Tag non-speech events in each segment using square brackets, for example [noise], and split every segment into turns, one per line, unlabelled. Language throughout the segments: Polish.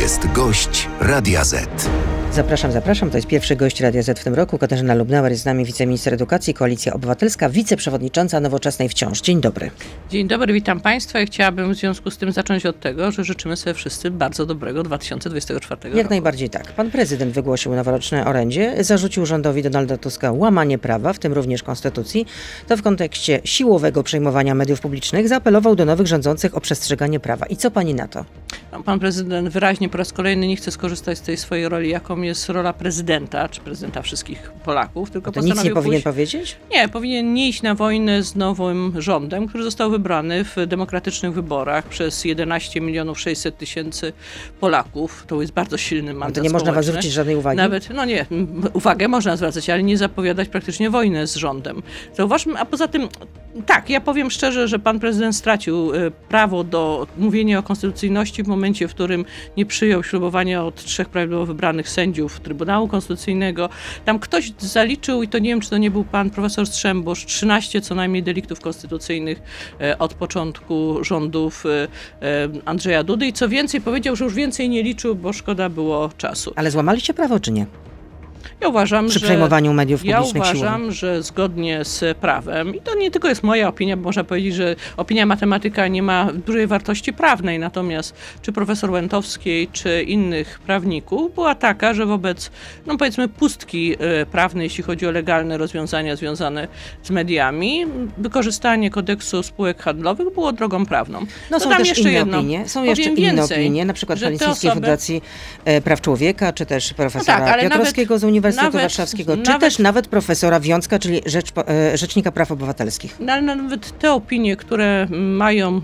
jest gość Radia Z.
Zapraszam, zapraszam. To jest pierwszy gość Radia Z w tym roku. Katarzyna Lubnauer jest z nami, wiceminister edukacji, Koalicja Obywatelska, wiceprzewodnicząca Nowoczesnej Wciąż. Dzień dobry.
Dzień dobry, witam Państwa i chciałabym w związku z tym zacząć od tego, że życzymy sobie wszyscy bardzo dobrego 2024
Jak
roku.
najbardziej tak. Pan prezydent wygłosił noworoczne orędzie, zarzucił rządowi Donalda Tuska łamanie prawa, w tym również konstytucji. To w kontekście siłowego przejmowania mediów publicznych zaapelował do nowych rządzących o przestrzeganie prawa. I co pani na to?
No, Pan prezydent wyraźnie po raz kolejny nie chce skorzystać z tej swojej roli, jaką jest rola prezydenta, czy prezydenta wszystkich Polaków, tylko
To nic nie
postanowił
powinien
pójść...
powiedzieć?
Nie, powinien nie iść na wojnę z nowym rządem, który został wybrany w demokratycznych wyborach przez 11 milionów 600 tysięcy Polaków. To jest bardzo silny
No
mandat
to nie można was zwrócić żadnej uwagi?
Nawet, no nie, uwagę można zwracać, ale nie zapowiadać praktycznie wojnę z rządem. Zauważmy, a poza tym, tak, ja powiem szczerze, że pan prezydent stracił e, prawo do mówienia o konstytucyjności w momencie, w którym nie przyjął ślubowania od trzech prawidłowo wybranych sędziów Trybunału Konstytucyjnego. Tam ktoś zaliczył, i to nie wiem, czy to nie był pan profesor Strzembosz, 13 co najmniej deliktów konstytucyjnych e, od początku rządów e, e, Andrzeja Dudy i co więcej powiedział, że już więcej nie liczył, bo szkoda było czasu.
Ale złamaliście prawo, czy nie?
Ja uważam,
Przy
że
przejmowaniu mediów
ja
publicznych
uważam,
siłowo.
że zgodnie z prawem, i to nie tylko jest moja opinia, bo można powiedzieć, że opinia matematyka nie ma dużej wartości prawnej, natomiast czy profesor Łętowskiej, czy innych prawników była taka, że wobec, no powiedzmy, pustki e, prawnej, jeśli chodzi o legalne rozwiązania związane z mediami, wykorzystanie kodeksu spółek handlowych było drogą prawną.
No są
Dodam
też
jeszcze
inne
jedno.
opinie. Są jeszcze inne
więcej,
opinie, na przykład Palestyńskiej
osoby-
Fundacji e, Praw Człowieka, czy też profesora
tak, ale
Piotrowskiego z Uniwersytetu
nawet-
Warszawskiego, czy
nawet-
też nawet profesora Wiązka, czyli rzecz, e, Rzecznika Praw Obywatelskich.
No, ale nawet te opinie, które mają,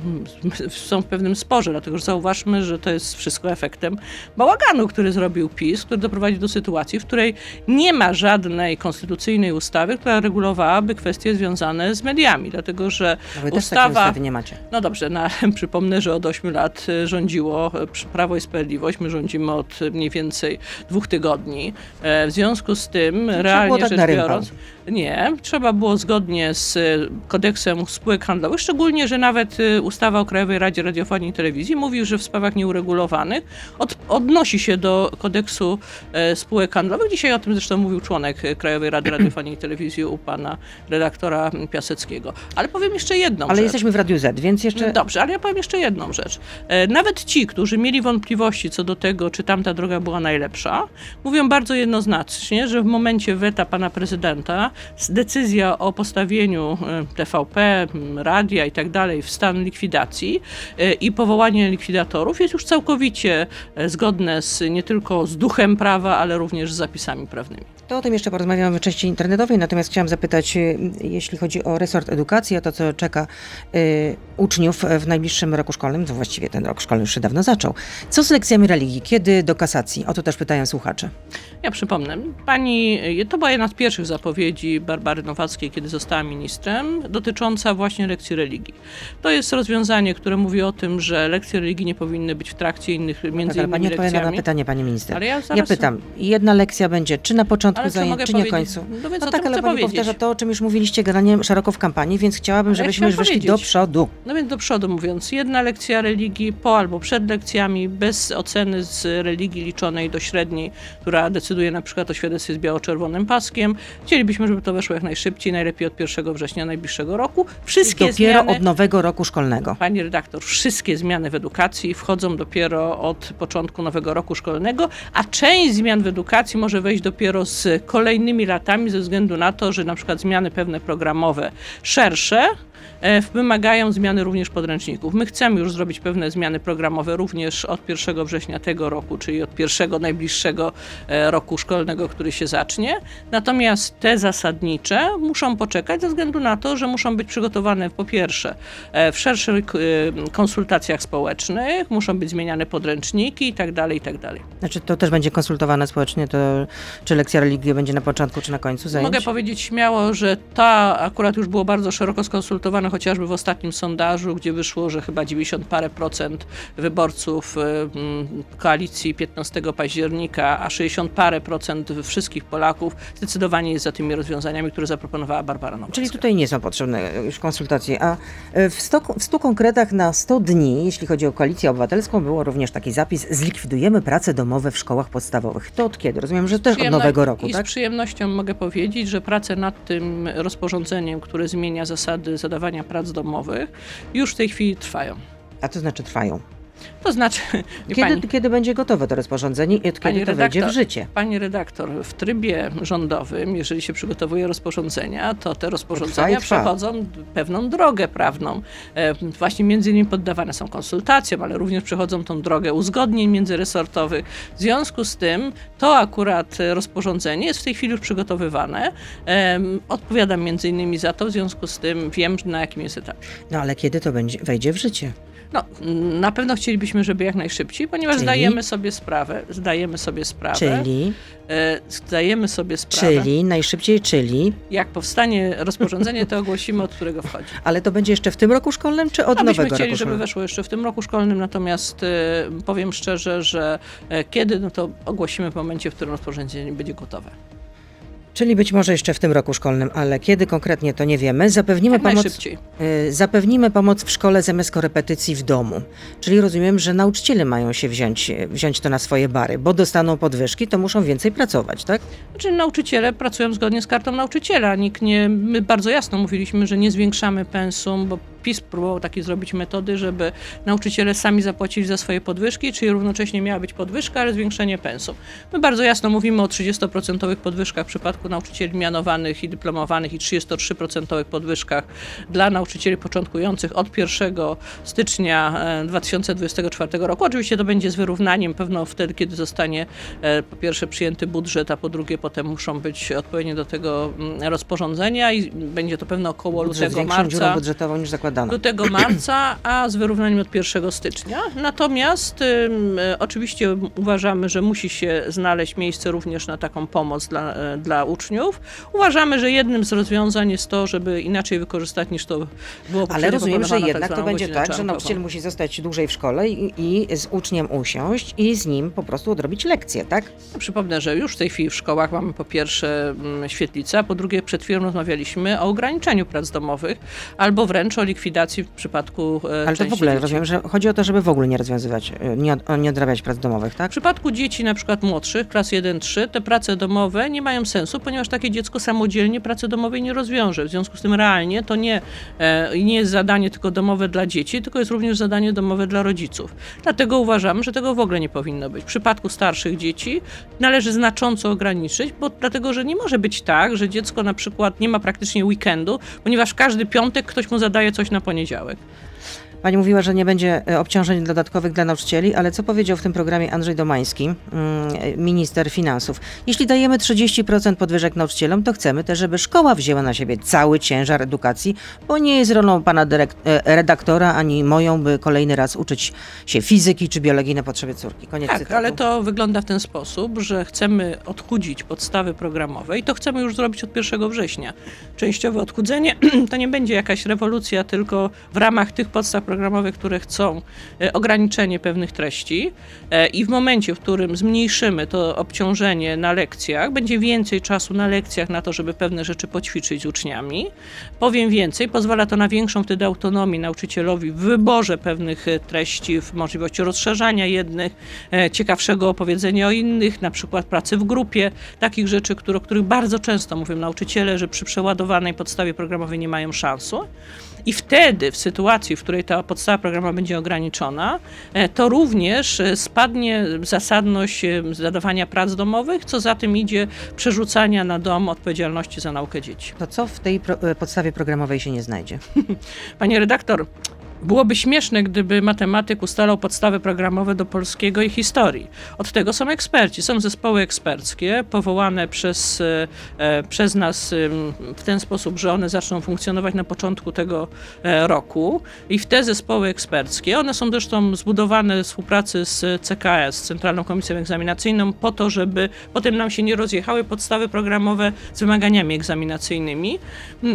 są w pewnym sporze, dlatego że zauważmy, że to jest wszystko efektem bałaganu, który zrobił PiS, który doprowadził do sytuacji, w której nie ma żadnej konstytucyjnej ustawy, która regulowałaby kwestie związane z mediami, dlatego że
No wy
ustawa...
nie macie.
No dobrze, no, [laughs] przypomnę, że od 8 lat y, rządziło przy- Prawo i Sprawiedliwość. My rządzimy od mniej więcej dwóch tygodni. E, W związku z tym, realnie
tak
rzecz biorąc, nie, trzeba było zgodnie z y, kodeksem spółek handlowych, szczególnie, że nawet y, ustawa o Krajowej Radzie Radiofonii i Telewizji mówi, że w sprawach nieuregulowanych od, odnosi się do kodeksu e, spółek handlowych. Dzisiaj o tym zresztą mówił członek e, Krajowej Rady Radiofonii i Telewizji u pana redaktora Piaseckiego. Ale powiem jeszcze jedną
Ale
rzecz.
jesteśmy w Radiu Z, więc jeszcze...
Dobrze, ale ja powiem jeszcze jedną rzecz. E, Nawet ci, którzy mieli wątpliwości co do tego, czy tamta droga była najlepsza, mówią bardzo jednoznacznie, że w momencie weta pana prezydenta decyzja o postawieniu e, TVP, radia i tak dalej w stan likwidacji e, i powołanie likwidatorów jest już całkowicie e, zgodne z, nie tylko z duchem prawa, ale również z zapisami prawnymi.
To o tym jeszcze porozmawiamy w części internetowej, natomiast chciałam zapytać, y, jeśli chodzi o resort edukacji, o to, co czeka y, uczniów w najbliższym roku szkolnym, to właściwie ten rok szkolny już się dawno zaczął. Co z lekcjami religii? Kiedy do kasacji? O to też pytają słuchacze.
Ja przypomnę, pani, to była jedna z pierwszych zapowiedzi Barbary Nowackiej, kiedy została ministrem, dotycząca właśnie lekcji religii. To jest rozwiązanie, które mówi o tym, że lekcje religii nie powinny być w trakcie innych, między
Tak, ale pani
innymi
odpowiada na
lekcjami.
pytanie, pani minister.
Ale ja
Ja
zaraz-
pytam, jedna lekcja będzie czy na początku
Ale co
zajęć, czy
powiedzieć?
końcu?
No więc o
tak, ale pani
powiedzieć.
powtarza to, o czym już mówiliście generalnie szeroko w kampanii, więc chciałabym,
Ale
żebyśmy już wyszli do przodu.
No więc do przodu mówiąc, jedna lekcja religii po albo przed lekcjami, bez oceny z religii liczonej do średniej, która decyduje na przykład o świadectwie z biało-czerwonym paskiem. Chcielibyśmy, żeby to weszło jak najszybciej, najlepiej od 1 września najbliższego roku. Wszystkie
Dopiero
zmiany...
od nowego roku szkolnego.
Pani redaktor, wszystkie zmiany w edukacji wchodzą dopiero od początku nowego roku szkolnego, a część zmian w edukacji może wejść dopiero z kolejnymi latami ze względu na to, że na przykład zmiany pewne programowe szersze wymagają zmiany również podręczników. My chcemy już zrobić pewne zmiany programowe również od 1 września tego roku, czyli od pierwszego najbliższego e, roku szkolnego, który się zacznie. Natomiast te zasadnicze muszą poczekać ze względu na to, że muszą być przygotowane po pierwsze e, w szerszych e, konsultacjach społecznych, muszą być zmieniane podręczniki i tak dalej, i tak dalej.
Znaczy to też będzie konsultowane społecznie, to czy lekcja religii będzie na początku, czy na końcu zajęć?
Mogę powiedzieć śmiało, że ta akurat już było bardzo szeroko skonsultowana chociażby w ostatnim sondażu, gdzie wyszło, że chyba 90 parę procent wyborców y, mm, koalicji 15 października, a 60 parę procent wszystkich Polaków zdecydowanie jest za tymi rozwiązaniami, które zaproponowała Barbara Nowacka.
Czyli tutaj nie są potrzebne już konsultacje. A e, w 100, w 100 konkretach na 100 dni, jeśli chodzi o koalicję obywatelską, było również taki zapis: zlikwidujemy prace domowe w szkołach podstawowych. To od kiedy? Rozumiem, że też od nowego roku,
I
tak?
z przyjemnością mogę powiedzieć, że prace nad tym rozporządzeniem, które zmienia zasady zadawania prac domowych, już w tej chwili trwają.
A to znaczy trwają.
To znaczy,
Kiedy,
pani,
kiedy będzie gotowe to rozporządzenie i od kiedy to wejdzie w życie?
Pani redaktor, w trybie rządowym, jeżeli się przygotowuje rozporządzenia, to te
Trwa
rozporządzenia
i trwa.
przechodzą pewną drogę prawną. E, Właśnie między innymi poddawane są konsultacjom, ale również przechodzą tą drogę uzgodnień międzyresortowych. W związku z tym to akurat rozporządzenie jest w tej chwili już przygotowywane. Odpowiadam między innymi za to, w związku z tym wiem, na jakim jest etapie.
No ale kiedy to będzie, wejdzie w życie?
No, na pewno chcielibyśmy, żeby jak najszybciej, ponieważ
Czyli?
zdajemy sobie sprawę, zdajemy sobie sprawę,
Czyli,
e, zdajemy sobie sprawę,
czyli, najszybciej, czyli,
jak powstanie rozporządzenie, to ogłosimy, od którego wchodzi. [laughs]
ale to będzie jeszcze w tym roku szkolnym, czy od
A
nowego
chcieli,
roku
żeby weszło jeszcze w tym roku szkolnym, natomiast e, powiem szczerze, że e, kiedy, no to ogłosimy w momencie, w którym rozporządzenie będzie gotowe.
Czyli być może jeszcze w tym roku szkolnym, ale kiedy konkretnie to nie wiemy. Zapewnimy pomoc, y, zapewnimy pomoc w szkole zamiast korepetycji w domu. Czyli rozumiem, że nauczyciele mają się wziąć, wziąć to na swoje bary, bo dostaną podwyżki, to muszą więcej pracować, tak?
Znaczy nauczyciele pracują zgodnie z kartą nauczyciela. Nikt nie, my bardzo jasno mówiliśmy, że nie zwiększamy pensum, bo PiS próbował takie zrobić metody, żeby nauczyciele sami zapłacili za swoje podwyżki, czyli równocześnie miała być podwyżka, ale zwiększenie pensum. My bardzo jasno mówimy o 30% podwyżkach w przypadku nauczycieli mianowanych i dyplomowanych i 33% podwyżkach dla nauczycieli początkujących od 1 stycznia e, 2024 roku. Oczywiście to będzie z wyrównaniem pewno wtedy, kiedy zostanie e, po pierwsze przyjęty budżet, a po drugie potem muszą być odpowiednie do tego mm, rozporządzenia i będzie to pewno około
Budżet
lutego, marca
budżetową niż zakładano.
Lutego, marca, a z wyrównaniem od 1 stycznia. Natomiast ym, e, oczywiście uważamy, że musi się znaleźć miejsce również na taką pomoc dla, e, dla uczniów. Uważamy, że jednym z rozwiązań jest to, żeby inaczej wykorzystać niż to było
Ale rozumiem, że jednak
tak
to będzie tak, że
czarnkową.
nauczyciel musi zostać dłużej w szkole i, i z uczniem usiąść i z nim po prostu odrobić lekcję, tak?
Przypomnę, że już w tej chwili w szkołach mamy po pierwsze mm, świetlice, a po drugie przed chwilą rozmawialiśmy o ograniczeniu prac domowych albo wręcz o likwidacji w przypadku e,
Ale to w ogóle
dzieci.
rozumiem, że chodzi o to, żeby w ogóle nie rozwiązywać, y, nie, nie odrabiać prac domowych, tak?
W przypadku dzieci na przykład młodszych, klas 1-3, te prace domowe nie mają sensu, ponieważ takie dziecko samodzielnie pracy domowej nie rozwiąże. W związku z tym realnie to nie, e, nie jest zadanie tylko domowe dla dzieci, tylko jest również zadanie domowe dla rodziców. Dlatego uważamy, że tego w ogóle nie powinno być. W przypadku starszych dzieci należy znacząco ograniczyć, bo dlatego, że nie może być tak, że dziecko na przykład nie ma praktycznie weekendu, ponieważ każdy piątek ktoś mu zadaje coś na poniedziałek.
Pani mówiła, że nie będzie e, obciążeń dodatkowych dla nauczycieli, ale co powiedział w tym programie Andrzej Domański, mm, minister finansów? Jeśli dajemy 30% podwyżek nauczycielom, to chcemy też, żeby szkoła wzięła na siebie cały ciężar edukacji, bo nie jest rolą pana e, redaktora ani moją, by kolejny raz uczyć się fizyki czy biologii na potrzeby córki. Koniec
Tak,
cytatu.
ale to wygląda w ten sposób, że chcemy odchudzić podstawy programowe i to chcemy już zrobić od 1 września. Częściowe odchudzenie [clears throat] to nie będzie jakaś rewolucja, tylko w ramach tych podstaw programowych, które chcą e, ograniczenie pewnych treści e, i w momencie, w którym zmniejszymy to obciążenie na lekcjach, będzie więcej czasu na lekcjach na to, żeby pewne rzeczy poćwiczyć z uczniami. Powiem więcej, pozwala to na większą wtedy autonomię nauczycielowi w wyborze pewnych e, treści, w możliwości rozszerzania jednych, ciekawszego opowiedzenia o innych, na przykład pracy w grupie, takich rzeczy, które, o których bardzo często mówią nauczyciele, że przy przeładowanej podstawie programowej nie mają szansu. I wtedy, w sytuacji, w której ta podstawa programowa będzie ograniczona, e, to również e, spadnie zasadność e, zadawania prac domowych, co za tym idzie przerzucania na dom odpowiedzialności za naukę dzieci.
To co w tej pro- podstawie programowej się nie znajdzie? [laughs]
Panie redaktor, Byłoby śmieszne, gdyby matematyk ustalał podstawy programowe do polskiego i historii. Od tego są eksperci. Są zespoły eksperckie powołane przez, e, przez nas e, w ten sposób, że one zaczną funkcjonować na początku tego e, roku. I w te zespoły eksperckie, one są zresztą zbudowane w współpracy z CKS, Centralną Komisją Egzaminacyjną, po to, żeby potem nam się nie rozjechały podstawy programowe z wymaganiami egzaminacyjnymi.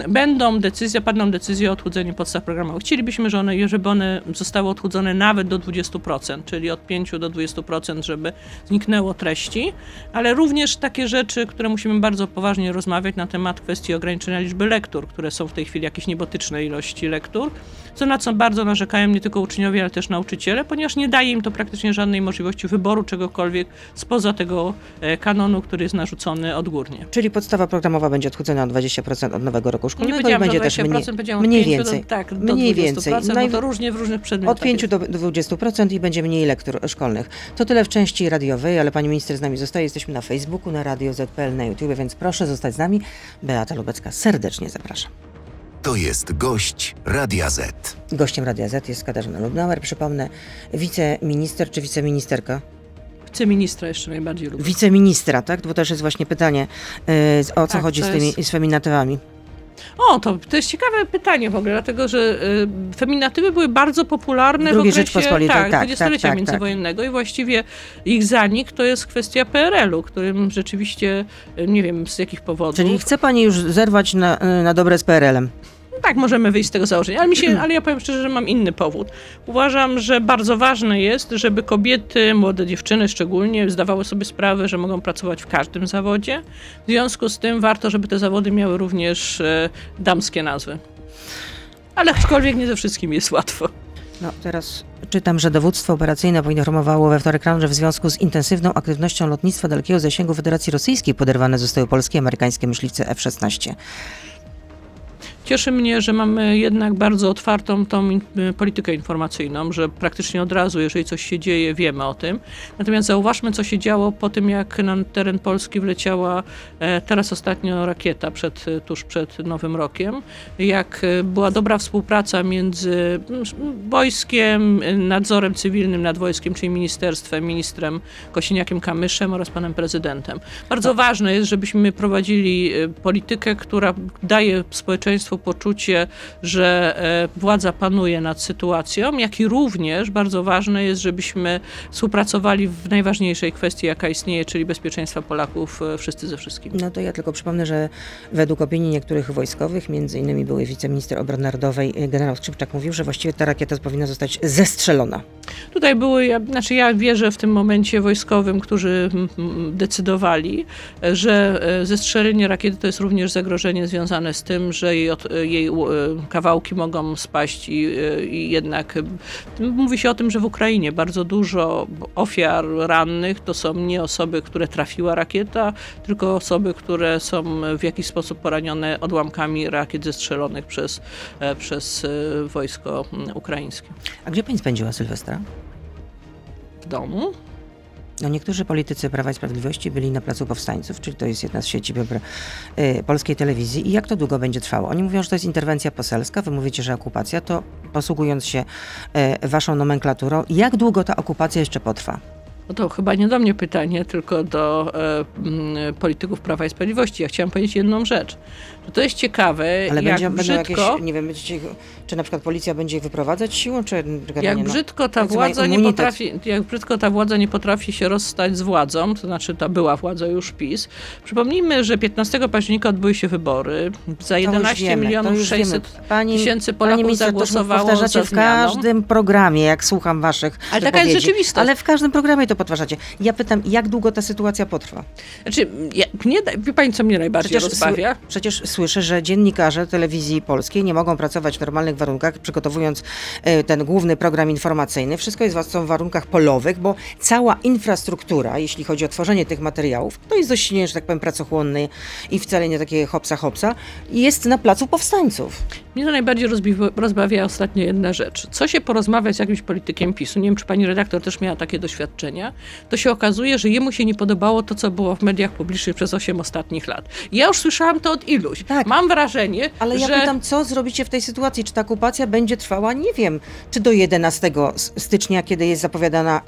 Będą decyzje, padną decyzje o odchudzeniu podstaw programowych. Chcielibyśmy, że one żeby one zostały odchudzone nawet do 20%, czyli od 5 do 20%, żeby zniknęło treści, ale również takie rzeczy, które musimy bardzo poważnie rozmawiać na temat kwestii ograniczenia liczby lektur, które są w tej chwili jakieś niebotyczne ilości lektur, co na co bardzo narzekają nie tylko uczniowie, ale też nauczyciele, ponieważ nie daje im to praktycznie żadnej możliwości wyboru czegokolwiek spoza tego e, kanonu, który jest narzucony odgórnie.
Czyli podstawa programowa będzie odchudzona o 20% od nowego roku szkolnego
nie
i będzie też mniej, mniej więcej.
Do, tak, mniej więcej. No to różnie w różnych przedmiotach.
Od 5 do 20% i będzie mniej lektur szkolnych. To tyle w części radiowej, ale pani minister z nami zostaje. Jesteśmy na Facebooku, na Radio ZPL, na YouTube, więc proszę zostać z nami. Beata Lubecka serdecznie zapraszam.
To jest gość Radia Z.
Gościem Radia Z jest Katarzyna Lubnauer, przypomnę, wiceminister czy wiceministerka?
Wiceministra jeszcze najbardziej lubię.
Wiceministra, tak? Bo też jest właśnie pytanie, yy, o co tak, chodzi z tymi jest... z feminatywami.
O, to, to jest ciekawe pytanie w ogóle, dlatego że y, feminatywy były bardzo popularne w, w okresie tak, tak, dwudziestolecia tak, tak, międzywojennego i właściwie ich zanik to jest kwestia PRL-u, którym rzeczywiście, y, nie wiem z jakich powodów.
Czyli chce pani już zerwać na, y, na dobre z PRL-em?
Tak, możemy wyjść z tego założenia, ale, mi się, ale ja powiem szczerze, że mam inny powód. Uważam, że bardzo ważne jest, żeby kobiety, młode dziewczyny szczególnie, zdawały sobie sprawę, że mogą pracować w każdym zawodzie. W związku z tym warto, żeby te zawody miały również e, damskie nazwy. Ale aczkolwiek nie ze wszystkim jest łatwo.
No, teraz czytam, że dowództwo operacyjne poinformowało we wtorek rano, że w związku z intensywną aktywnością lotnictwa dalekiego zasięgu Federacji Rosyjskiej poderwane zostały polskie i amerykańskie myśliwce F-16.
Cieszy mnie, że mamy jednak bardzo otwartą tą y, politykę informacyjną, że praktycznie od razu, jeżeli coś się dzieje, wiemy o tym. Natomiast zauważmy, co się działo po tym, jak na teren Polski wleciała e, teraz ostatnio rakieta przed, e, tuż przed Nowym Rokiem. Jak e, była dobra współpraca między mm, wojskiem, nadzorem cywilnym nad wojskiem, czyli ministerstwem, ministrem Kosiniakiem-Kamyszem oraz panem prezydentem. Bardzo no. ważne jest, żebyśmy prowadzili politykę, która daje społeczeństwu poczucie, że e, władza panuje nad sytuacją, jak i również bardzo ważne jest, żebyśmy współpracowali w najważniejszej kwestii, jaka istnieje, czyli bezpieczeństwa Polaków e, wszyscy ze wszystkim.
No to ja tylko przypomnę, że według opinii niektórych wojskowych, między innymi były wiceminister obrony narodowej e, generał Skrzypczak mówił, że właściwie ta rakieta powinna zostać zestrzelona.
Tutaj były, ja, znaczy ja wierzę w tym momencie wojskowym, którzy decydowali, że zestrzelenie rakiety to jest również zagrożenie związane z tym, że jej od, jej e, kawałki mogą spaść i, e, i jednak mówi się o tym, że w Ukrainie bardzo dużo ofiar rannych to są nie osoby, które trafiła rakieta, tylko osoby, które są w jakiś sposób poranione odłamkami rakiet zestrzelonych przez, e, przez wojsko ukraińskie.
A gdzie pani spędziła Sylwestra?
W domu.
No niektórzy politycy Prawa i Sprawiedliwości byli na Placu Powstańców, czyli to jest jedna z sieci y, polskiej telewizji. I jak to długo będzie trwało? Oni mówią, że to jest interwencja poselska, wy mówicie, że okupacja, to posługując się y, waszą nomenklaturą, jak długo ta okupacja jeszcze potrwa?
No to chyba nie do mnie pytanie, tylko do e, polityków Prawa i Sprawiedliwości. Ja chciałam powiedzieć jedną rzecz. Że to jest ciekawe,
Ale
jak
będzie,
brzydko...
Jakieś, nie wiem, będziecie, czy na przykład policja będzie ich wyprowadzać siłą, czy...
Jak nie, brzydko ta władza nie potrafi, jak brzydko ta władza nie potrafi się rozstać z władzą, to znaczy ta była władza już PiS. Przypomnijmy, że 15 października odbyły się wybory. Za 11 wiemy, milionów 600 pani, tysięcy Polaków pani zagłosowało to
powtarzacie w każdym programie, jak słucham waszych
Ale taka jest rzeczywistość.
Ale w każdym programie to podważacie. Ja pytam, jak długo ta sytuacja potrwa?
Znaczy, ja, nie, wie pani, co mnie najbardziej przecież rozbawia?
przecież słyszę, że dziennikarze telewizji polskiej nie mogą pracować w normalnych warunkach, przygotowując e, ten główny program informacyjny. Wszystko jest w warunkach polowych, bo cała infrastruktura, jeśli chodzi o tworzenie tych materiałów, to jest dość, nie, że tak powiem, pracochłonny i wcale nie takie hopsa hopsa, jest na placu powstańców.
Mnie to najbardziej rozbawia ostatnio jedna rzecz. Co się porozmawia z jakimś politykiem PiSu, nie wiem, czy pani redaktor też miała takie doświadczenia, to się okazuje, że jemu się nie podobało to, co było w mediach publicznych przez 8 ostatnich lat. Ja już słyszałam to od iluś.
Tak.
Mam wrażenie,
Ale ja
że...
pytam, co zrobicie w tej sytuacji? Czy ta okupacja będzie trwała, nie wiem, czy do 11 s- stycznia, kiedy jest zapowiadana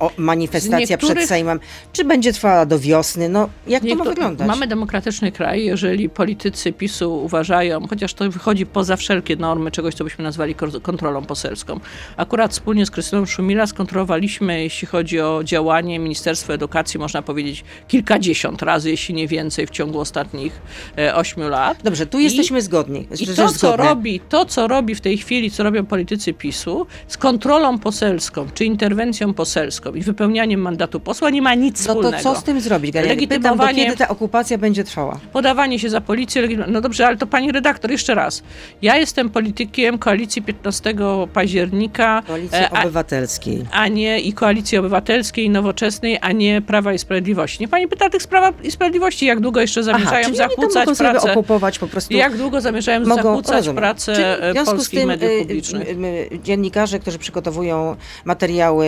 o, manifestacja
niektórych-
przed Sejmem, czy będzie trwała do wiosny? No, jak to ma wyglądać?
Mamy demokratyczny kraj, jeżeli politycy PiSu uważają, chociaż to wychodzi poza wszelkie normy czegoś, co byśmy nazwali kontrolą poselską. Akurat wspólnie z Krystyną Szumila skontrolowaliśmy, jeśli chodzi o działanie Ministerstwa Edukacji, można powiedzieć kilkadziesiąt razy, jeśli nie więcej, w ciągu ostatnich e, ośmiu lat.
Dobrze, tu
I-
jesteśmy zgodni.
I to co,
zgodne.
robi, to, co robi w tej chwili, co robią politycy PiSu, z kontrolą poselską, czy interwencją poselską i wypełnianiem mandatu posła, nie ma nic
No to
wspólnego.
co z tym zrobić, Galia? Pytam, do kiedy ta okupacja będzie trwała?
podawanie się za policję. No dobrze, ale to pani redaktor, jeszcze raz. Ja jestem politykiem koalicji 15 października,
Koalicji
e, a,
Obywatelskiej.
a nie i koalicji obywatelskiej, i nowoczesnej, a nie Prawa i Sprawiedliwości. Nie pani pyta tych z Prawa i Sprawiedliwości, jak długo jeszcze zamierzają
to
zakłócać
mogą sobie
pracę.
okupować po prostu.
Jak długo zamierzają
mogą,
zakłócać
rozumiem.
pracę
Czyli
e,
w związku z
polskich
tym,
mediów
y,
publicznych?
y, y, dziennikarze, którzy przygotowują materiały,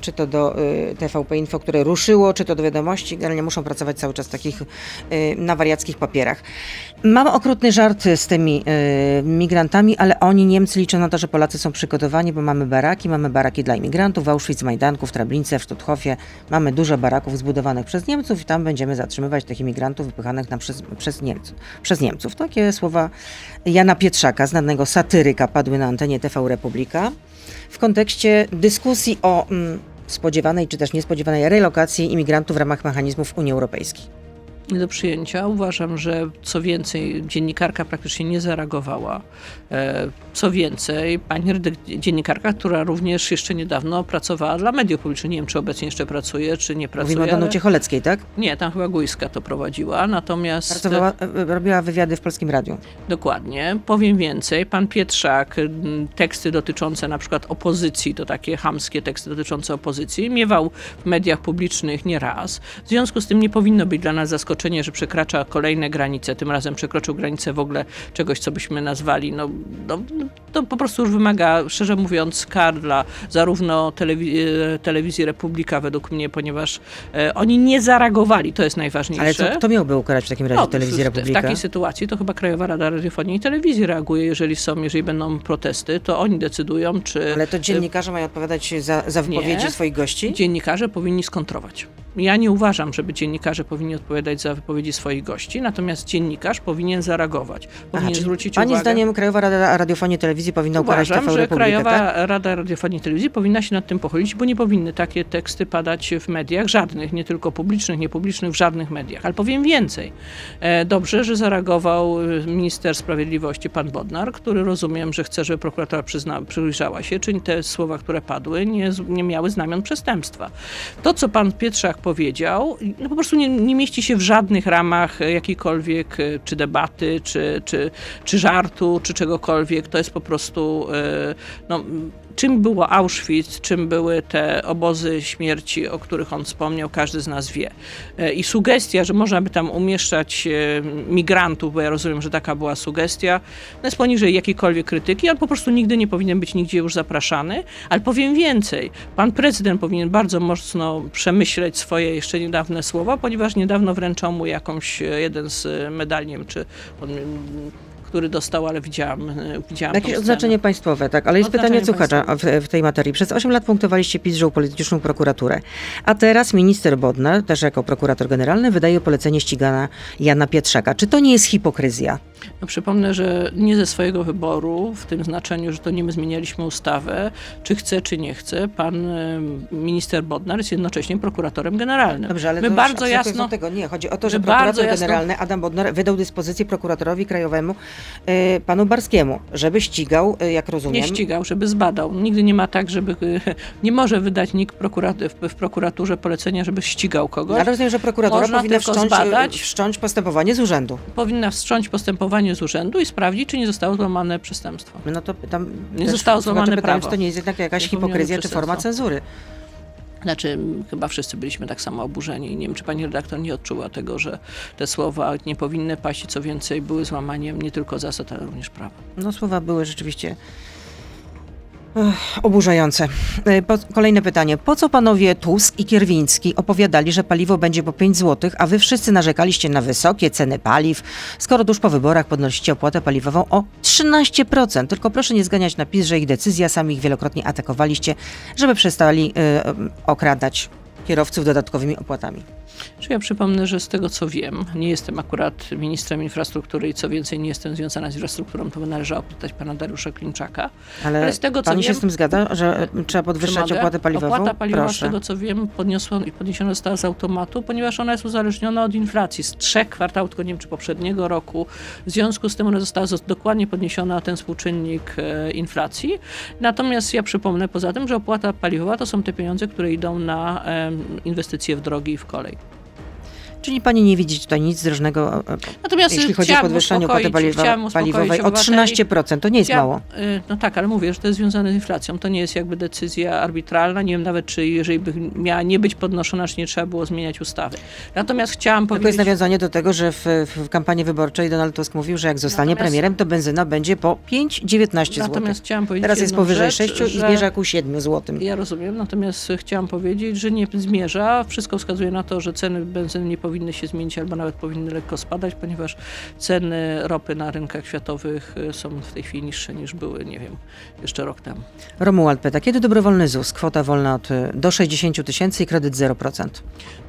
czy to do y, TVP Info, które ruszyło, czy to do wiadomości, generalnie muszą pracować cały czas takich y, na wariackich papierach. Mam okrutny żart z tymi y, migrantami, ale oni, Niemcy, liczą na to, że Polacy są przygotowani, bo mamy baraki, mamy baraki dla imigrantów w Auschwitz, Majdanku, w Treblince, w Sztuthofie. Mamy dużo baraków zbudowanych przez Niemców i tam będziemy zatrzymywać tych imigrantów wypychanych nam przez, przez, Niemców, przez Niemców. Takie słowa Jana Pietrzaka, znanego satyryka, padły na antenie TV Republika w kontekście dyskusji o mm, spodziewanej czy też niespodziewanej relokacji imigrantów w ramach mechanizmów Unii Europejskiej.
Nie do przyjęcia. Uważam, że co więcej, dziennikarka praktycznie nie zareagowała. E, Co więcej, pani dziennikarka, która również jeszcze niedawno pracowała dla mediów publicznych, nie wiem czy obecnie jeszcze pracuje, czy nie pracuje.
Mówimy o Danucie Choleckiej, tak?
Nie, tam chyba Gujska to prowadziła, natomiast
Pracowała, e, robiła wywiady w Polskim Radiu.
dokładnie. Powiem więcej, pan Pietrzak, teksty dotyczące na przykład opozycji, to takie hamskie teksty dotyczące opozycji, miewał w mediach publicznych nieraz. W związku z tym nie powinno być dla nas zaskoczenie, że przekracza kolejne granice. Tym razem przekroczył granicę w ogóle czegoś, co byśmy nazwali, no, no to po prostu już wymaga, szczerze mówiąc, kar dla zarówno e, telewizji Republika według mnie, ponieważ e, oni nie zareagowali, to jest najważniejsze.
Ale co, kto miałby ukarać w takim razie
No,
telewizję Republika?
W takiej sytuacji to chyba Krajowa Rada Radiofonii i Telewizji reaguje, jeżeli są, jeżeli będą protesty, to oni decydują, czy
Ale to dziennikarze mają odpowiadać za, za wypowiedzi
Nie.
swoich gości?
dziennikarze powinni skontrować. Ja nie uważam, żeby dziennikarze powinni odpowiadać za wypowiedzi swoich gości, natomiast dziennikarz powinien zareagować, powinien
czyli
zwrócić
Pani
uwagę.
zdaniem Krajowa Rada Radiofonii i Telewizji powinna ukarać
Uważam,
TV
że
Republikę,
Krajowa
tak?
Rada Radiofonii i Telewizji powinna się nad tym pochylić, bo nie powinny takie teksty padać w mediach, żadnych, nie tylko publicznych, niepublicznych, w żadnych mediach. Ale powiem więcej. E, Dobrze, że zareagował e, minister sprawiedliwości, pan Bodnar, który rozumiem, że chce, żeby prokuratura przyzna, przyjrzała się, czy te słowa, które padły, nie, nie miały znamion przestępstwa. To, co pan Pietrzak powiedział, no po prostu nie, nie mieści się w żadnych ramach e, jakiejkolwiek e, czy debaty, czy, czy, czy żartu, czy czegokolwiek. To jest po prostu e, no, czym było Auschwitz, czym były te obozy śmierci, o których on wspomniał, każdy z nas wie. E, I sugestia, że można by tam umieszczać e, migrantów, bo ja rozumiem, że taka była sugestia, no jest poniżej jakiejkolwiek krytyki. On po prostu nigdy nie powinien być nigdzie już zapraszany. Ale powiem więcej, pan prezydent powinien bardzo mocno przemyśleć swoje jeszcze niedawne słowa, ponieważ niedawno wręczał mu jakąś, e, jeden z medali, czy on, który dostał, ale widziałam, e, widziałam
Jakieś odznaczenie państwowe, tak, ale jest
Odznaczenie
pytanie słuchacza w, w tej materii. Przez 8 lat punktowaliście PiS, że upolityczną prokuraturę, a teraz minister Bodnar, też jako prokurator generalny, wydaje polecenie ścigana Jana Pietrzaka. Czy to nie jest hipokryzja?
No, przypomnę, że nie ze swojego wyboru, w tym znaczeniu, że to nie my zmienialiśmy ustawę, czy chce, czy nie chce. Pan e, minister Bodnar jest jednocześnie prokuratorem generalnym.
Dobrze, ale
my
to
bardzo jasno.
tego nie. Chodzi o to, że prokurator
bardzo jasno-
generalny Adam Bodnar wydał dyspozycję prokuratorowi krajowemu e, panu Barskiemu, żeby ścigał, e, jak rozumiem,
Nie ścigał, żeby zbadał. Nigdy nie ma tak, żeby. [laughs] Nie może wydać nikt prokurat- w, prokuraturze polecenia, żeby ścigał kogoś.
ale rozumiem, że prokuratura
Można
powinna wszcząć, e,
zbadać.
wszcząć postępowanie z urzędu.
Powinna wstrząć postępowanie z urzędu i sprawdzić, czy nie zostało złamane przestępstwo.
No to pytam,
Nie zostało złamane prawo.
czy to nie jest jednak jakaś hipokryzja czy forma cenzury.
Znaczy, chyba wszyscy byliśmy tak samo oburzeni. Nie wiem, czy pani redaktor nie odczuła tego, że te słowa nie powinny paść co więcej były złamaniem nie tylko zasad, ale również prawa.
No słowa były rzeczywiście ech, oburzające. E, Po, kolejne pytanie. Po co panowie Tusk i Kierwiński opowiadali, że paliwo będzie po 5 zł, a wy wszyscy narzekaliście na wysokie ceny paliw, skoro tuż po wyborach podnosicie opłatę paliwową o 13%? Tylko proszę nie zganiać na PiS, że ich decyzja, sami ich wielokrotnie atakowaliście, żeby przestali e, okradać kierowców dodatkowymi opłatami.
Czy ja przypomnę, że z tego co wiem, nie jestem akurat ministrem infrastruktury i co więcej nie jestem związana z infrastrukturą, to by należało pytać pana Dariusza Klimczaka.
Ale,
Ale z tego, co
się
wiem-
z tym zgadza, że e, trzeba podwyższać opłatę paliwową?
Opłata paliwowa, z
Proszę.
tego co wiem, podniosła, podniesiona została z automatu, ponieważ ona jest uzależniona od inflacji z trzech kwartałów, tylko nie wiem czy poprzedniego roku. W związku z tym ona została zos- dokładnie podniesiona ten współczynnik e, inflacji. Natomiast ja przypomnę poza tym, że opłata paliwowa to są te pieniądze, które idą na inwestycje w drogi i w kolej.
Czyli pani nie widzi tutaj nic drożnego, e,
Natomiast
jeśli chodzi o podwyższenie opłaty paliwa, paliwowej o
obywateli.
13%. To nie jest mało.
y, No tak, ale mówię, że to jest związane z inflacją. To nie jest jakby decyzja arbitralna. Nie wiem nawet, czy jeżeli by miała nie być podnoszona, czy nie trzeba było zmieniać ustawy. Natomiast chciałam
Tylko jest
powiedzieć...
nawiązanie do tego, że w, w kampanii wyborczej Donald Tusk mówił, że jak zostanie
Natomiast-
premierem, to benzyna będzie po 5,19 zł.
Natomiast chciałam powiedzieć
Teraz jest powyżej
rzecz,
6 i zmierza ku 7 zł.
Ja rozumiem, natomiast chciałam powiedzieć, że nie zmierza. Wszystko wskazuje na to, że ceny benzyny nie powinny się zmienić albo nawet powinny lekko spadać, ponieważ ceny ropy na rynkach światowych y, są w tej chwili niższe niż były, nie wiem, jeszcze rok temu.
Romuald pyta, kiedy dobrowolny ZUS, kwota wolna od y, do 60 tysięcy i kredyt 0%?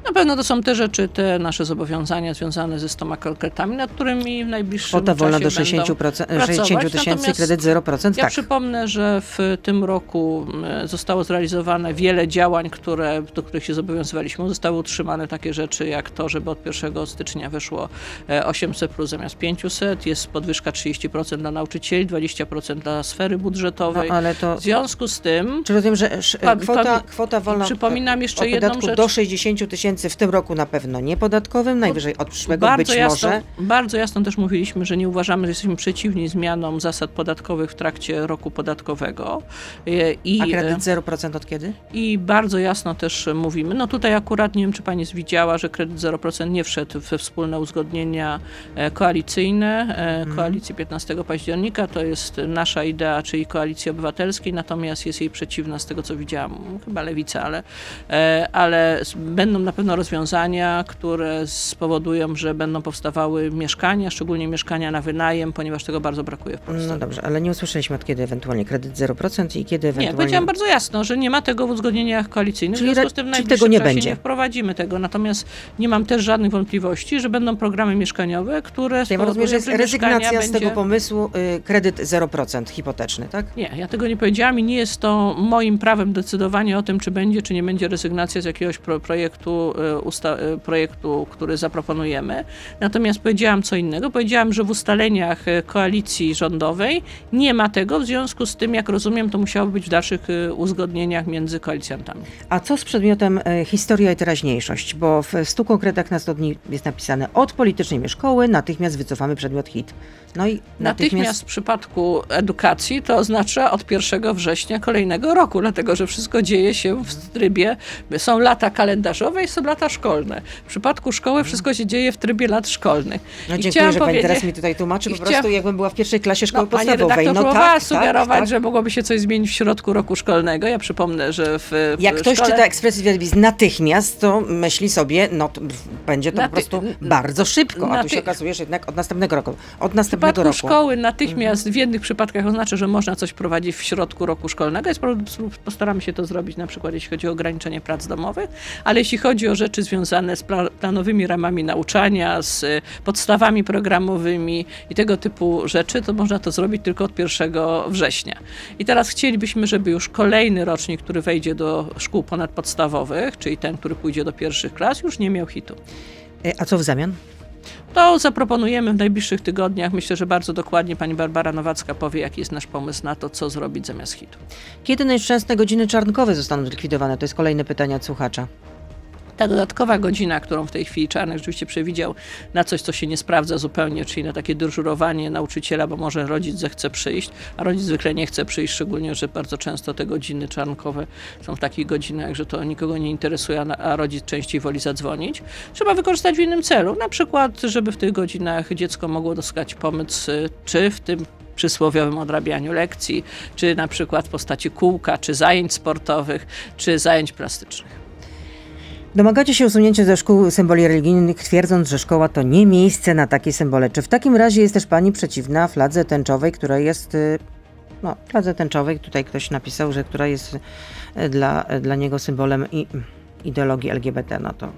Na pewno to są te rzeczy, te nasze zobowiązania związane ze stoma konkretami, nad którymi w najbliższym
Kwota wolna do 60
będą
procent-
pracować.
60 tysięcy i kredyt 0%?
Ja
tak.
przypomnę, że w tym roku m, zostało zrealizowane wiele działań, które, do których się zobowiązywaliśmy. Zostały utrzymane takie rzeczy jak to, żeby od 1 stycznia weszło e, 800 plus zamiast 500, jest podwyżka 30% dla nauczycieli, 20% dla sfery
No,
budżetowej.
ale to...
W związku z tym
Czy rozumiem, że sz-
Pa-
kwota, kwota wolna
przypominam jeszcze jedną
podatku
rzecz.
do 60 tysięcy w tym roku na pewno niepodatkowym, najwyżej od przyszłego
bardzo
być
jasno,
może.
Bardzo jasno też mówiliśmy, że nie uważamy, że jesteśmy przeciwni zmianom zasad podatkowych w trakcie roku podatkowego. E, I,
A
e,
kredyt 0% od kiedy?
I bardzo jasno też mówimy, no tutaj akurat nie wiem, czy pani widziała, że kredyt 0% nie wszedł we wspólne uzgodnienia e, koalicyjne e, koalicji 15 października. To jest nasza idea, czyli koalicji obywatelskiej, natomiast jest jej przeciwna z tego, co widziałam, chyba lewica, ale, e, ale będą na pewno rozwiązania, które spowodują, że będą powstawały mieszkania, szczególnie mieszkania na wynajem, ponieważ tego bardzo brakuje w Polsce.
No dobrze, ale nie usłyszeliśmy od kiedy ewentualnie kredyt 0% i kiedy
Nie,
ewentualnie...
powiedziałam bardzo jasno, że nie ma tego w uzgodnieniach koalicyjnych,
Czyli
w związku z tym w najbliższym
tego nie będzie.
nie wprowadzimy tego. Natomiast nie mam też żadnych wątpliwości, że będą programy mieszkaniowe, które
Ja rozumiem, że jest rezygnacja z
będzie...
tego pomysłu y, kredyt 0% hipoteczny, tak?
Nie, ja tego nie powiedziałam i nie jest to moim prawem decydowanie o tym, czy będzie, czy nie będzie rezygnacja z jakiegoś pro, projektu, y, y, projektu, który zaproponujemy. Natomiast powiedziałam co innego. Powiedziałam, że w ustaleniach y, koalicji rządowej nie ma tego, w związku z tym, jak rozumiem, to musiało być w dalszych y, uzgodnieniach między koalicjantami.
A co z przedmiotem historia i teraźniejszość? Bo w stu konkretach na 100 dni jest napisane od politycznej szkoły natychmiast wycofamy przedmiot hit. No i
Natychmiast
natychmiast...
w przypadku edukacji to oznacza od 1 września kolejnego roku, dlatego że wszystko dzieje się w trybie, są lata kalendarzowe i są lata szkolne. W przypadku szkoły wszystko się dzieje w trybie lat szkolnych.
No
I
dziękuję, że pani teraz mi tutaj tłumaczy, po prostu jakbym była w pierwszej klasie szkoły
No, pani
podstawowej.
redaktor
No
próbowała
tak,
sugerować,
tak, tak.
że mogłoby się coś zmienić w środku roku szkolnego. Ja przypomnę, że w, w
Jak ktoś
szkole...
czyta Express Verbis natychmiast, to myśli sobie, no będzie to
Naty-
po prostu bardzo szybko, a tu się okazuje, że jednak od następnego roku. Od następnego
przypadku
roku.
szkoły natychmiast w jednych przypadkach oznacza, że można coś prowadzić w środku roku szkolnego. Jest, po- postaramy się to zrobić na przykład jeśli chodzi o ograniczenie prac domowych, ale jeśli chodzi o rzeczy związane z pla- planowymi ramami nauczania, z y, podstawami programowymi i tego typu rzeczy, to można to zrobić tylko od 1 września. I teraz chcielibyśmy, żeby już kolejny rocznik, który wejdzie do szkół ponadpodstawowych, czyli ten, który pójdzie do pierwszych klas, już nie miał hitu.
E, A co w zamian?
To zaproponujemy w najbliższych tygodniach. Myślę, że bardzo dokładnie pani Barbara Nowacka powie, jaki jest nasz pomysł na to, co zrobić zamiast hitu.
Kiedy nieszczęsne godziny czarnkowe zostaną zlikwidowane? To jest kolejne pytanie od słuchacza.
Ta dodatkowa godzina, którą w tej chwili Czarnek rzeczywiście przewidział na coś, co się nie sprawdza zupełnie, czyli na takie dyżurowanie nauczyciela, bo może rodzic zechce przyjść, a rodzic zwykle nie chce przyjść, szczególnie, że bardzo często te godziny czarnkowe są w takich godzinach, że to nikogo nie interesuje, a rodzic częściej woli zadzwonić. Trzeba wykorzystać w innym celu, na przykład, żeby w tych godzinach dziecko mogło dostać pomysł, czy w tym przysłowiowym odrabianiu lekcji, czy na przykład w postaci kółka, czy zajęć sportowych, czy zajęć plastycznych.
Domagacie się usunięcia ze szkół symboli religijnych, twierdząc, że szkoła to nie miejsce na takie symbole. Czy w takim razie jest też pani przeciwna fladze tęczowej, która jest. Y, no, fladze tęczowej, tutaj ktoś napisał, że która jest y, dla, dla niego symbolem i ideologii LGBT. No to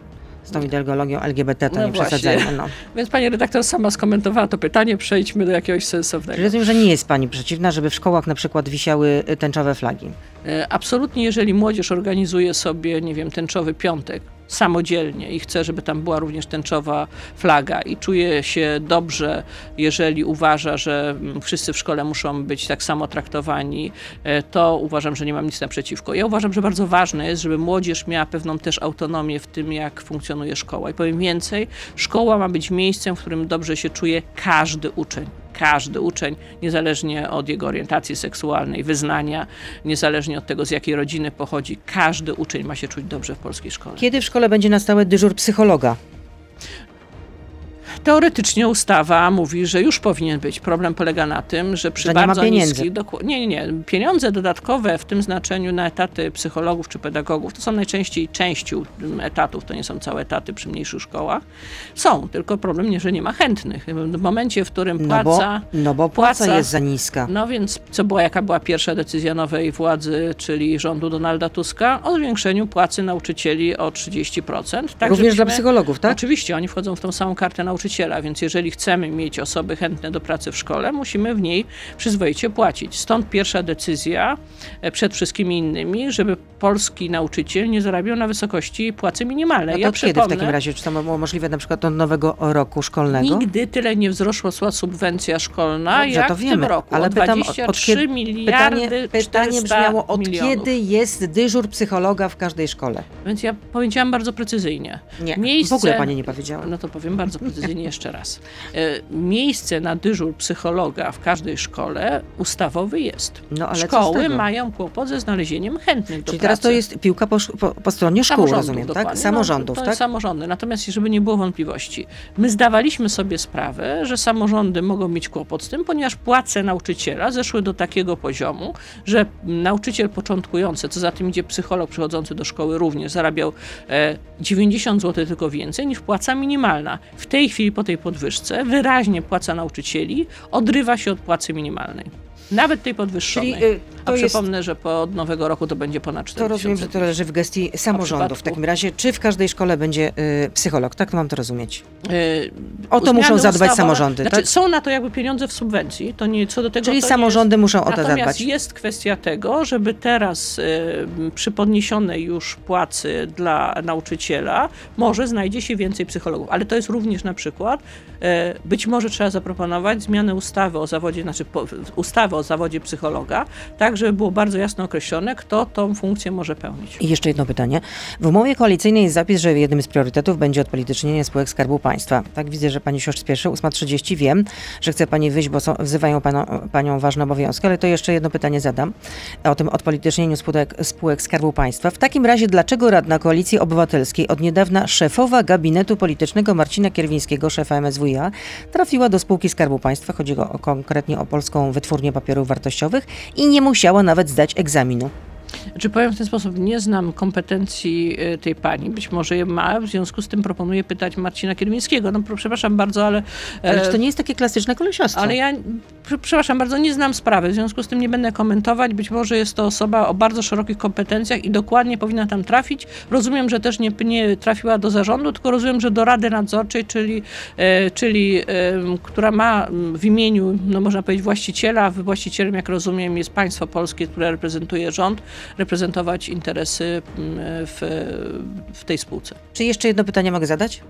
z tą ideologią LGBT to no nie przesadzajmy. No. [laughs]
Więc pani redaktor sama skomentowała to pytanie, przejdźmy do jakiegoś sensownego.
Rozumiem, że nie jest pani przeciwna, żeby w szkołach na przykład wisiały tęczowe flagi.
E, absolutnie, jeżeli młodzież organizuje sobie, nie wiem, tęczowy piątek, samodzielnie i chce, żeby tam była również tęczowa flaga i czuje się dobrze, jeżeli uważa, że mm, wszyscy w szkole muszą być tak samo traktowani, e, to uważam, że nie mam nic naprzeciwko. Ja uważam, że bardzo ważne jest, żeby młodzież miała pewną też autonomię w tym, jak funkcjonuje szkoła. I powiem więcej, szkoła ma być miejscem, w którym dobrze się czuje każdy uczeń każdy uczeń, niezależnie od jego orientacji seksualnej, wyznania, niezależnie od tego, z jakiej rodziny pochodzi, każdy uczeń ma się czuć dobrze w polskiej szkole.
Kiedy w szkole będzie na stałe dyżur psychologa?
Teoretycznie ustawa mówi, że już powinien być. Problem polega na tym, że przy że bardzo
nie
niskich... Nie, nie, nie. Pieniądze dodatkowe w tym znaczeniu na etaty psychologów czy pedagogów, to są najczęściej częścią etatów, to nie są całe etaty przy mniejszych szkołach. Są, tylko problem nie, że nie ma chętnych. W momencie, w którym płaca...
No bo, no bo płaca, płaca jest za niska.
No więc co była, jaka była pierwsza decyzja nowej władzy, czyli rządu Donalda Tuska? O zwiększeniu płacy nauczycieli o 30%.
Tak, Również dla psychologów, tak?
Oczywiście, oni wchodzą w tą samą kartę nauczycieli nauczyciela, więc jeżeli chcemy mieć osoby chętne do pracy w szkole, musimy w niej przyzwoicie płacić. Stąd pierwsza decyzja e, przed wszystkimi innymi, żeby polski nauczyciel nie zarabiał na wysokości płacy minimalnej.
No to ja kiedy w takim razie? Czy to było możliwe na przykład do nowego roku szkolnego?
Nigdy tyle nie wzrosła subwencja szkolna, Dobrze, jak to wiemy, w tym roku. Ale pytam, 23 od kiedy, miliardy pytanie, pytanie brzmiało,
od
milionów.
kiedy jest dyżur psychologa w każdej szkole?
Więc ja powiedziałam bardzo precyzyjnie.
Nie, Miejsce, w ogóle pani nie powiedziała.
No to powiem bardzo precyzyjnie jeszcze raz. E, miejsce na dyżur psychologa w każdej szkole ustawowy jest. No, ale Szkoły mają kłopot ze znalezieniem chętnych do
Czyli teraz to jest piłka po, po, po stronie szkół, rozumiem, tak? No, Samorządów,
no, to
tak?
samorządy. Natomiast żeby nie było wątpliwości, my zdawaliśmy sobie sprawę, że samorządy mogą mieć kłopot z tym, ponieważ płace nauczyciela zeszły do takiego poziomu, że nauczyciel początkujący, co za tym idzie psycholog przychodzący do szkoły również zarabiał e, 90 zł tylko więcej niż płaca minimalna. W tej chwili po tej podwyżce wyraźnie płaca nauczycieli odrywa się od płacy minimalnej. Nawet tej podwyższonej. Czyli, y, A przypomnę, jest... że po nowego roku to będzie ponad 4
To rozumiem, że to leży w gestii samorządu. W takim razie, czy w każdej szkole będzie y, psycholog? Tak to mam to rozumieć. Y, o to muszą zadbać ustawowe, samorządy.
Znaczy,
tak?
Są na to jakby pieniądze w subwencji. To nie, co do tego,
Czyli samorządy
jest,
muszą o to
natomiast
zadbać.
Natomiast jest kwestia tego, żeby teraz y, przy podniesionej już płacy dla nauczyciela może znajdzie się więcej psychologów. Ale to jest również na przykład, y, być może trzeba zaproponować zmianę ustawy o zawodzie, znaczy po, ustawy o zawodzie psychologa, tak żeby było bardzo jasno określone, kto tą funkcję może pełnić.
I jeszcze jedno pytanie. W umowie koalicyjnej jest zapis, że jednym z priorytetów będzie odpolitycznienie spółek Skarbu Państwa. Tak widzę, że pani się już spieszy. 8.30 wiem, że chce pani wyjść, bo są, wzywają panią, ważne obowiązki, ale to jeszcze jedno pytanie zadam o tym odpolitycznieniu spółek, spółek Skarbu Państwa. W takim razie, dlaczego radna Koalicji Obywatelskiej, od niedawna szefowa gabinetu politycznego Marcina Kierwińskiego, szefa MSWiA, trafiła do spółki Skarbu Państwa, chodzi o, konkretnie o Polską Wytwórnię Papierów Wartościowych, wartościowych i nie musiała nawet zdać egzaminu.
Czy powiem w ten sposób, nie znam kompetencji y, tej pani, być może je ma, w związku z tym proponuję pytać Marcina Kiermińskiego. No przepraszam bardzo, ale...
Czy to nie jest takie klasyczne kolesiostwo?
Ale ja, przepraszam bardzo, nie znam sprawy, w związku z tym nie będę komentować. Być może jest to osoba o bardzo szerokich kompetencjach i dokładnie powinna tam trafić. Rozumiem, że też nie, nie trafiła do zarządu, tylko rozumiem, że do Rady Nadzorczej, czyli, e, czyli e, która ma w imieniu, no można powiedzieć, właściciela, właścicielem, jak rozumiem, jest państwo polskie, które reprezentuje rząd, reprezentować interesy mm, w, w tej spółce.
Czy jeszcze jedno pytanie mogę zadać?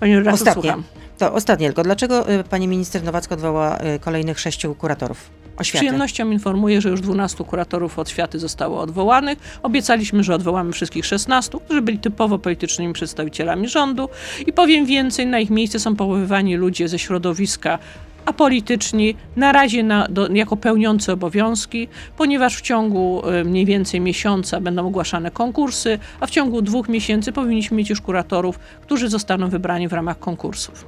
Pani redaktor, Ostatnie. Słucham.
To ostatnie tylko. Dlaczego y, pani minister Nowacka odwołała y, kolejnych sześciu kuratorów?
Z
Oświaty.
przyjemnością informuję, że już 12 kuratorów oświaty zostało odwołanych. Obiecaliśmy, że odwołamy wszystkich 16, którzy byli typowo politycznymi przedstawicielami rządu. I powiem więcej, na ich miejsce są powoływani ludzie ze środowiska apolityczni, na razie na, do, jako pełniący obowiązki, ponieważ w ciągu y, mniej więcej miesiąca będą ogłaszane konkursy, a w ciągu dwóch miesięcy powinniśmy mieć już kuratorów, którzy zostaną wybrani w ramach konkursów.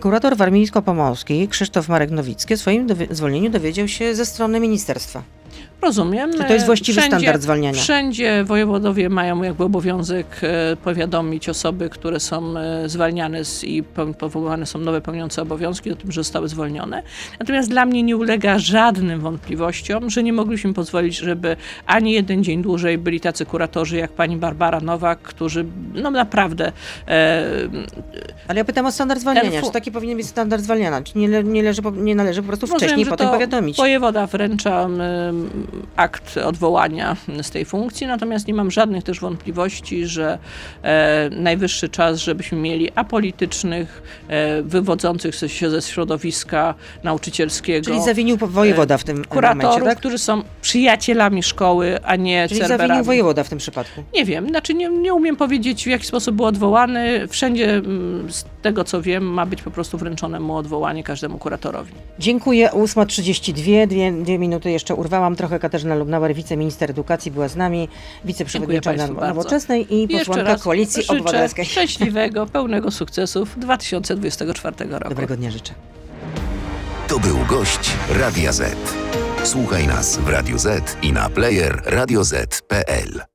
Kurator warmińsko-pomorski Krzysztof Marek Nowicki o swoim dowi- zwolnieniu dowiedział się ze strony ministerstwa.
Rozumiem.
Czy to jest właściwy standard zwalniania?
Wszędzie wojewodowie mają jakby obowiązek e, powiadomić osoby, które są e, zwalniane z, i po- powoływane są nowe pełniące obowiązki o tym, że zostały zwolnione. Natomiast dla mnie nie ulega żadnym wątpliwościom, że nie mogliśmy pozwolić, żeby ani jeden dzień dłużej byli tacy kuratorzy jak pani Barbara Nowak, którzy no naprawdę e,
Ale ja pytam o standard zwalniania. Czy taki powinien być standard zwalniania? Czy nie, nie, leży, nie należy po prostu
Rozumiem,
wcześniej
że
potem powiadomić?
Wojewoda wręcza akt odwołania z tej funkcji, natomiast nie mam żadnych też wątpliwości, że e, najwyższy czas, żebyśmy mieli apolitycznych, e, wywodzących się ze środowiska nauczycielskiego.
Czyli zawinił wojewoda w tym
Kuratorów,
momencie, tak?
którzy są przyjacielami szkoły, a nie
Czyli
cerberami.
zawinił wojewoda w tym przypadku.
Nie wiem, znaczy nie, nie umiem powiedzieć w jaki sposób był odwołany. Wszędzie mm, tego co wiem ma być po prostu wręczone mu odwołanie każdemu kuratorowi.
Dziękuję. 8.32, dwie, dwie minuty jeszcze urwałam. Trochę Katarzyna Lubnauer, wiceminister edukacji była z nami, wiceprzewodnicząca
bardzo.
Nowoczesnej i posłanka Koalicji Obywatelskiej.
szczęśliwego, pełnego sukcesów 2024 roku.
Dobrego dnia życzę.
To był gość Radia Z. Słuchaj nas w Radio Z i na player radioz.pl.